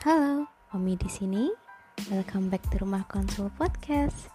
Halo, Omi di sini. Welcome back to Rumah Konsul Podcast.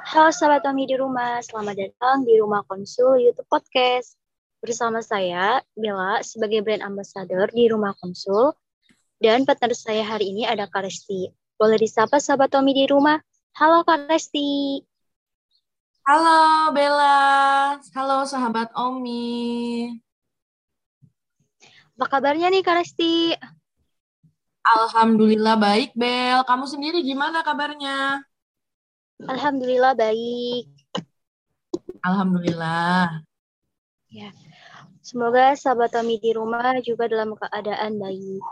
Halo sahabat Omi di rumah, selamat datang di Rumah Konsul YouTube Podcast. Bersama saya, Bella, sebagai brand ambassador di Rumah Konsul. Dan partner saya hari ini ada Kak Resti. Boleh disapa sahabat Omi di rumah? Halo Kak Resti. Halo Bella, halo sahabat Omi. Apa kabarnya nih Kak Resti? Alhamdulillah baik Bel. Kamu sendiri gimana kabarnya? Alhamdulillah baik. Alhamdulillah. Ya. Semoga sahabat Omi di rumah juga dalam keadaan baik.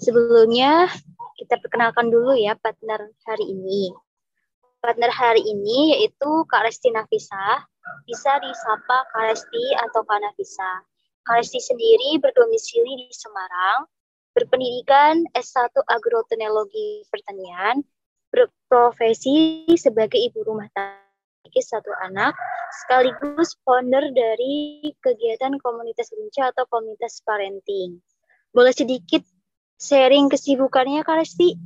Sebelumnya kita perkenalkan dulu ya partner hari ini. Partner hari ini yaitu Kak Resti Nafisa, bisa disapa Kak Resti atau Kak Nafisa. Kak Resti sendiri berdomisili di Semarang, berpendidikan S1 Agroteknologi Pertanian, berprofesi sebagai ibu rumah tangga satu anak, sekaligus founder dari kegiatan komunitas Linca atau komunitas parenting. Boleh sedikit sharing kesibukannya Kak Resti?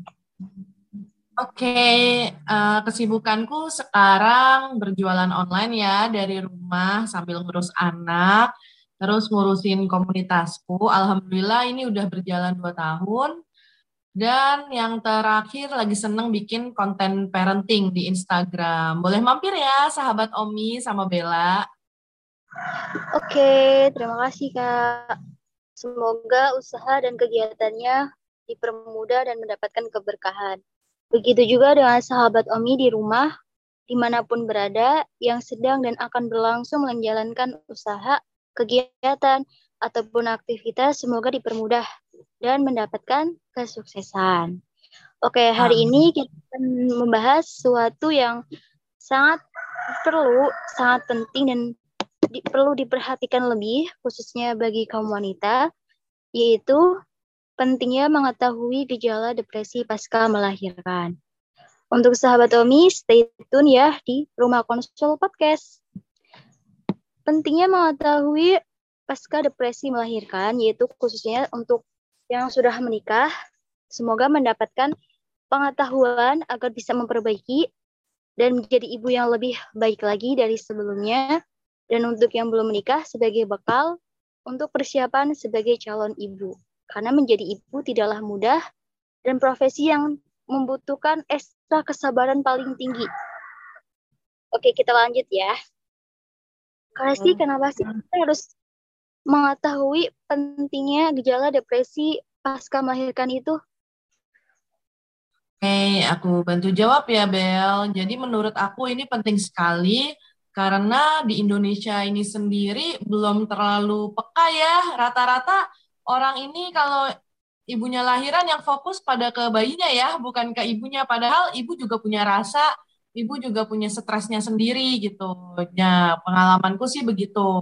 Oke, uh, kesibukanku sekarang berjualan online ya dari rumah sambil ngurus anak, terus ngurusin komunitasku. Alhamdulillah ini udah berjalan dua tahun. Dan yang terakhir lagi seneng bikin konten parenting di Instagram. Boleh mampir ya sahabat Omi sama Bella. Oke, terima kasih Kak. Semoga usaha dan kegiatannya dipermudah dan mendapatkan keberkahan. Begitu juga dengan sahabat Omi di rumah, di mana pun berada, yang sedang dan akan berlangsung menjalankan usaha, kegiatan, ataupun aktivitas, semoga dipermudah dan mendapatkan kesuksesan. Oke, hari ini kita akan membahas sesuatu yang sangat perlu, sangat penting dan di, perlu diperhatikan lebih, khususnya bagi kaum wanita, yaitu pentingnya mengetahui gejala depresi pasca melahirkan. Untuk sahabat Omi, stay tune ya di Rumah Konsul Podcast. Pentingnya mengetahui pasca depresi melahirkan, yaitu khususnya untuk yang sudah menikah, semoga mendapatkan pengetahuan agar bisa memperbaiki dan menjadi ibu yang lebih baik lagi dari sebelumnya. Dan untuk yang belum menikah sebagai bekal untuk persiapan sebagai calon ibu karena menjadi ibu tidaklah mudah dan profesi yang membutuhkan ekstra kesabaran paling tinggi. Oke, kita lanjut ya. Hmm. kenapa sih kita harus mengetahui pentingnya gejala depresi pasca melahirkan itu? Oke, aku bantu jawab ya, Bel. Jadi menurut aku ini penting sekali karena di Indonesia ini sendiri belum terlalu peka ya. Rata-rata orang ini kalau ibunya lahiran yang fokus pada ke bayinya ya, bukan ke ibunya. Padahal ibu juga punya rasa, ibu juga punya stresnya sendiri gitu. Ya, pengalamanku sih begitu.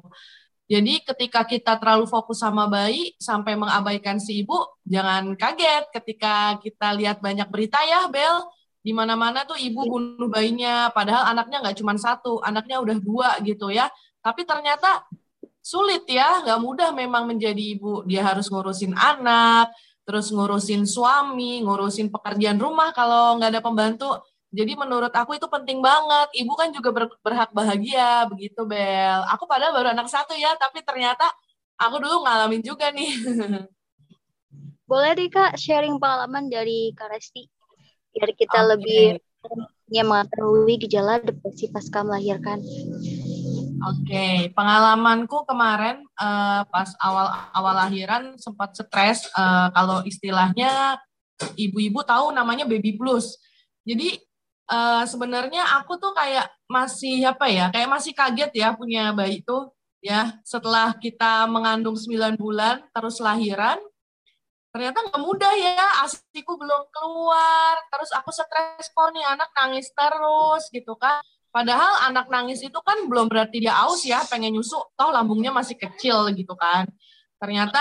Jadi ketika kita terlalu fokus sama bayi sampai mengabaikan si ibu, jangan kaget ketika kita lihat banyak berita ya, Bel. Di mana-mana tuh ibu bunuh bayinya, padahal anaknya nggak cuma satu, anaknya udah dua gitu ya. Tapi ternyata sulit ya, nggak mudah memang menjadi ibu. Dia harus ngurusin anak, terus ngurusin suami, ngurusin pekerjaan rumah kalau nggak ada pembantu. Jadi menurut aku itu penting banget. Ibu kan juga ber berhak bahagia, begitu Bel. Aku padahal baru anak satu ya, tapi ternyata aku dulu ngalamin juga nih. Boleh deh Kak sharing pengalaman dari Kak Resti, biar kita okay. lebih ya mengetahui gejala depresi pasca melahirkan. Oke, okay. pengalamanku kemarin uh, pas awal-awal lahiran sempat stres. Uh, kalau istilahnya ibu-ibu tahu namanya baby blues. Jadi uh, sebenarnya aku tuh kayak masih apa ya, kayak masih kaget ya punya bayi itu ya. Setelah kita mengandung 9 bulan terus lahiran, ternyata nggak mudah ya, asiku belum keluar. Terus aku stres kok nih anak nangis terus gitu kan Padahal anak nangis itu kan belum berarti dia aus ya, pengen nyusu, toh lambungnya masih kecil gitu kan. Ternyata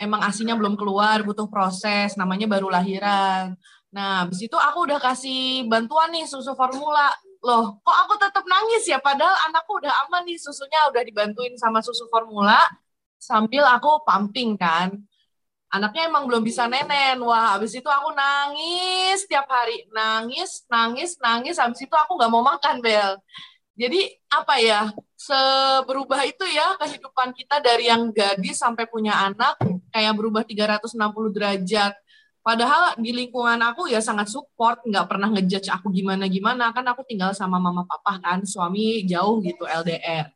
emang asinya belum keluar, butuh proses, namanya baru lahiran. Nah, habis itu aku udah kasih bantuan nih susu formula. loh kok aku tetap nangis ya padahal anakku udah aman nih susunya udah dibantuin sama susu formula sambil aku pumping kan anaknya emang belum bisa nenen. Wah habis itu aku nangis setiap hari. Nangis nangis nangis. Habis itu aku nggak mau makan Bel. Jadi apa ya seberubah itu ya kehidupan kita dari yang gadis sampai punya anak kayak berubah 360 derajat. Padahal di lingkungan aku ya sangat support, nggak pernah ngejudge aku gimana-gimana. Kan aku tinggal sama mama papa kan, suami jauh gitu LDR.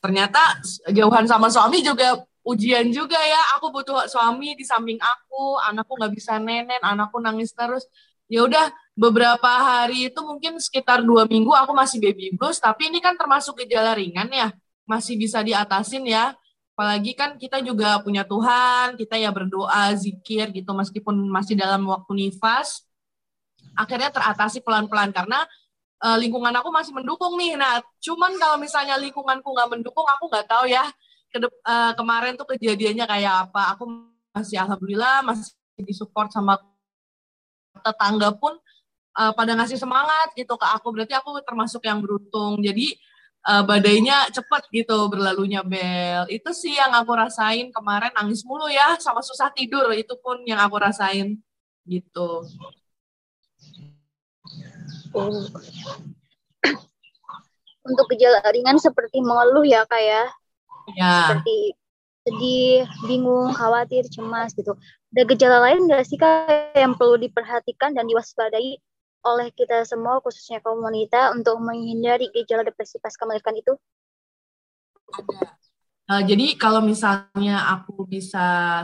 Ternyata jauhan sama suami juga ujian juga ya. Aku butuh suami di samping aku, anakku nggak bisa nenen, anakku nangis terus. Ya udah beberapa hari itu mungkin sekitar dua minggu aku masih baby blues, tapi ini kan termasuk gejala ringan ya, masih bisa diatasin ya apalagi kan kita juga punya Tuhan, kita ya berdoa, zikir gitu meskipun masih dalam waktu nifas, akhirnya teratasi pelan-pelan karena uh, lingkungan aku masih mendukung nih. Nah, cuman kalau misalnya lingkunganku nggak mendukung, aku nggak tahu ya ke uh, kemarin tuh kejadiannya kayak apa. Aku masih alhamdulillah masih disupport sama tetangga pun uh, pada ngasih semangat gitu ke aku. Berarti aku termasuk yang beruntung. Jadi uh, badainya cepet gitu berlalunya Bel. Itu sih yang aku rasain kemarin nangis mulu ya sama susah tidur itu pun yang aku rasain gitu. Oh. Untuk gejala ringan seperti mengeluh ya kak ya. Ya. Seperti sedih, bingung, khawatir, cemas gitu. Ada gejala lain nggak sih kak yang perlu diperhatikan dan diwaspadai oleh kita semua khususnya kaum wanita untuk menghindari gejala depresi pasca melahirkan itu? Uh, jadi kalau misalnya aku bisa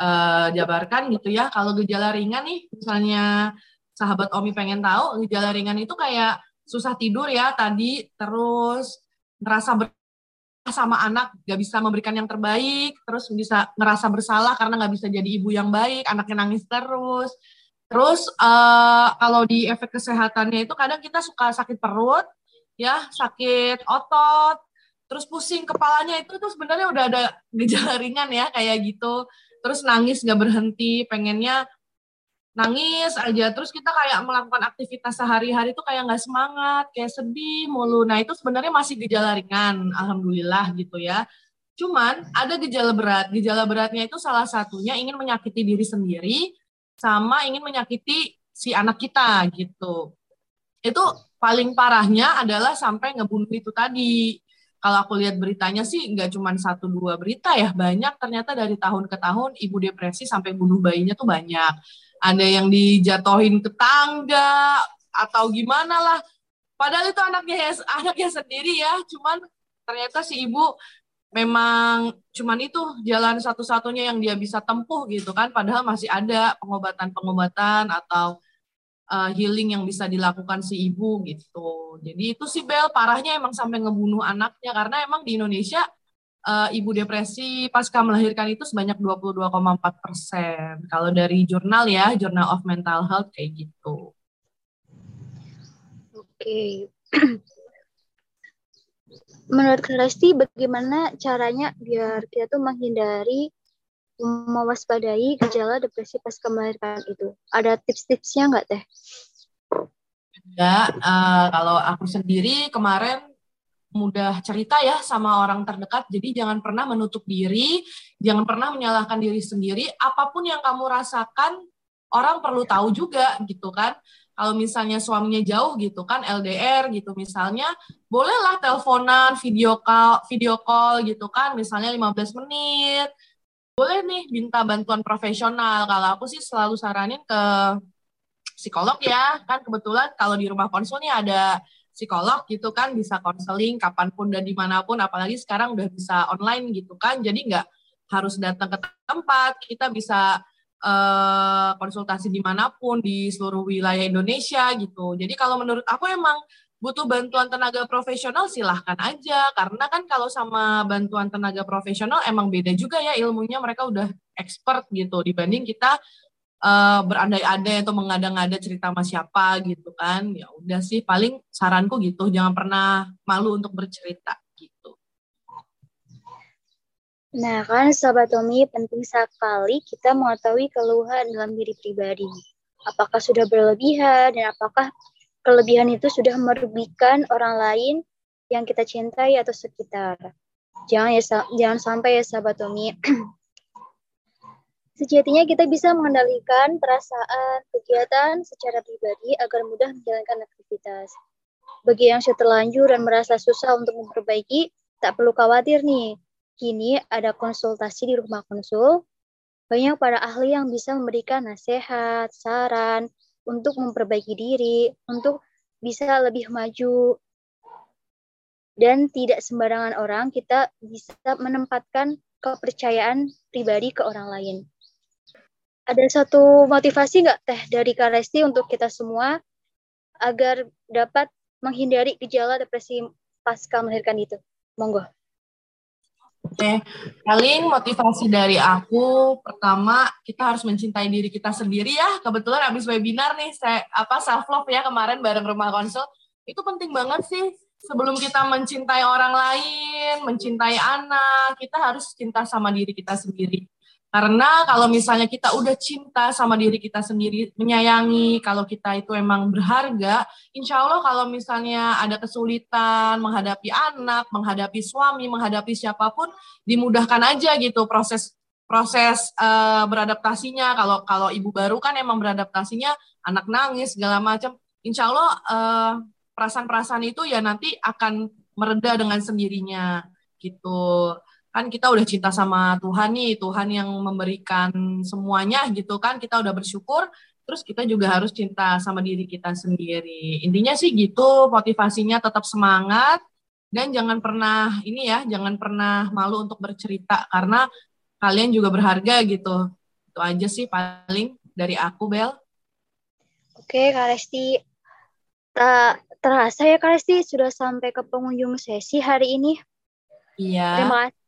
uh, jabarkan gitu ya, kalau gejala ringan nih, misalnya sahabat Omi pengen tahu, gejala ringan itu kayak susah tidur ya tadi, terus ngerasa ber sama anak gak bisa memberikan yang terbaik, terus bisa ngerasa bersalah karena gak bisa jadi ibu yang baik, anaknya nangis terus, Terus uh, kalau di efek kesehatannya itu kadang kita suka sakit perut, ya sakit otot, terus pusing kepalanya itu tuh sebenarnya udah ada gejala ringan ya kayak gitu. Terus nangis nggak berhenti, pengennya nangis aja. Terus kita kayak melakukan aktivitas sehari-hari itu kayak nggak semangat, kayak sedih mulu. Nah itu sebenarnya masih gejala ringan, alhamdulillah gitu ya. Cuman ada gejala berat. Gejala beratnya itu salah satunya ingin menyakiti diri sendiri sama ingin menyakiti si anak kita gitu. Itu paling parahnya adalah sampai ngebunuh itu tadi. Kalau aku lihat beritanya sih nggak cuma satu dua berita ya, banyak ternyata dari tahun ke tahun ibu depresi sampai bunuh bayinya tuh banyak. Ada yang dijatohin ke tangga atau gimana lah. Padahal itu anaknya ya, anaknya sendiri ya, cuman ternyata si ibu memang cuman itu jalan satu-satunya yang dia bisa tempuh gitu kan. Padahal masih ada pengobatan-pengobatan atau uh, healing yang bisa dilakukan si ibu gitu. Jadi itu sih Bel parahnya emang sampai ngebunuh anaknya. Karena emang di Indonesia uh, ibu depresi pasca melahirkan itu sebanyak 22,4 persen kalau dari jurnal ya Journal of Mental Health kayak gitu oke okay. menurut Resti bagaimana caranya biar kita tuh menghindari mewaspadai gejala depresi pas melahirkan itu? Ada tips-tipsnya nggak teh? Ya, uh, kalau aku sendiri kemarin mudah cerita ya sama orang terdekat, jadi jangan pernah menutup diri, jangan pernah menyalahkan diri sendiri. Apa pun yang kamu rasakan, orang perlu tahu juga gitu kan. Kalau misalnya suaminya jauh gitu kan LDR gitu misalnya bolehlah teleponan video call video call gitu kan. Misalnya 15 menit. Boleh nih minta bantuan profesional. Kalau aku sih selalu saranin ke psikolog ya. Kan kebetulan kalau di rumah konsulnya ada psikolog gitu kan bisa konseling kapan pun dan di mana pun apalagi sekarang udah bisa online gitu kan. Jadi nggak harus datang ke tempat kita bisa uh, konsultasi di mana pun di seluruh wilayah Indonesia gitu. Jadi kalau menurut aku emang butuh bantuan tenaga profesional silahkan aja. Karena kan kalau sama bantuan tenaga profesional emang beda juga ya ilmunya mereka udah expert gitu. Dibanding kita uh, berandai-andai atau mengada-ngada cerita sama siapa gitu kan ya udah sih paling saranku gitu jangan pernah malu untuk bercerita Nah, kan sahabat Tommy penting sekali kita mengetahui keluhan dalam diri pribadi. Apakah sudah berlebihan dan apakah kelebihan itu sudah merugikan orang lain yang kita cintai atau sekitar. Jangan ya jangan sampai ya sahabat Tommy. Sejatinya kita bisa mengendalikan perasaan, kegiatan secara pribadi agar mudah menjalankan aktivitas. Bagi yang sudah terlanjur dan merasa susah untuk memperbaiki, tak perlu khawatir nih. Kini ada konsultasi di rumah konsul. Banyak para ahli yang bisa memberikan nasihat, saran untuk memperbaiki diri, untuk bisa lebih maju. Dan tidak sembarangan orang kita bisa menempatkan kepercayaan pribadi ke orang lain ada satu motivasi nggak teh dari Kak untuk kita semua agar dapat menghindari gejala depresi pasca melahirkan itu? Monggo. Oke, paling motivasi dari aku pertama kita harus mencintai diri kita sendiri ya. Kebetulan habis webinar nih saya apa self love ya kemarin bareng rumah konsul itu penting banget sih. Sebelum kita mencintai orang lain, mencintai anak, kita harus cinta sama diri kita sendiri. Karena kalau misalnya kita udah cinta sama diri kita sendiri, menyayangi, kalau kita itu emang berharga, insya Allah kalau misalnya ada kesulitan menghadapi anak, menghadapi suami, menghadapi siapa pun, dimudahkan aja gitu proses proses uh, beradaptasinya. Kalau kalau ibu baru kan emang beradaptasinya anak nangis segala macam. Insya Allah uh, perasaan-perasaan itu ya nanti akan mereda dengan sendirinya gitu kan kita udah cinta sama Tuhan nih, Tuhan yang memberikan semuanya gitu kan, kita udah bersyukur, terus kita juga harus cinta sama diri kita sendiri. Intinya sih gitu, motivasinya tetap semangat, dan jangan pernah, ini ya, jangan pernah malu untuk bercerita, karena kalian juga berharga gitu. Itu aja sih paling dari aku, Bel. Oke, Kak Resti. Tak terasa ya Kak Resti sudah sampai ke pengunjung sesi hari ini. Iya. Terima kasih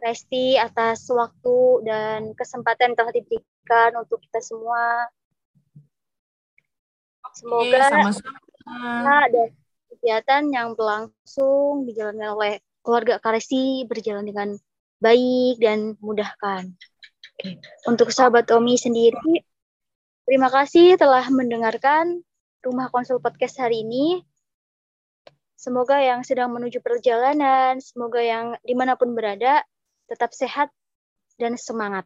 Resti atas waktu dan kesempatan yang telah diberikan untuk kita semua. Semoga sama-sama. kegiatan yang berlangsung dijalankan oleh keluarga Karesi berjalan dengan baik dan mudahkan. Untuk sahabat Omi sendiri, terima kasih telah mendengarkan Rumah Konsul Podcast hari ini. Semoga yang sedang menuju perjalanan, semoga yang di mana pun berada, tetap sehat dan semangat.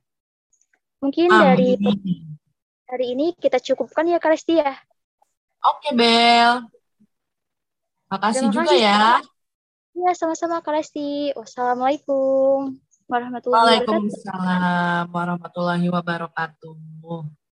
Mungkin Amin. dari hari ini kita cukupkan ya Kalesti ya. Oke Bel. Makasih juga kasih. ya. Ya sama-sama Kalesti. Wassalamualaikum warahmatullahi wabarakatuh. Waalaikumsalam warahmatullahi wabarakatuh.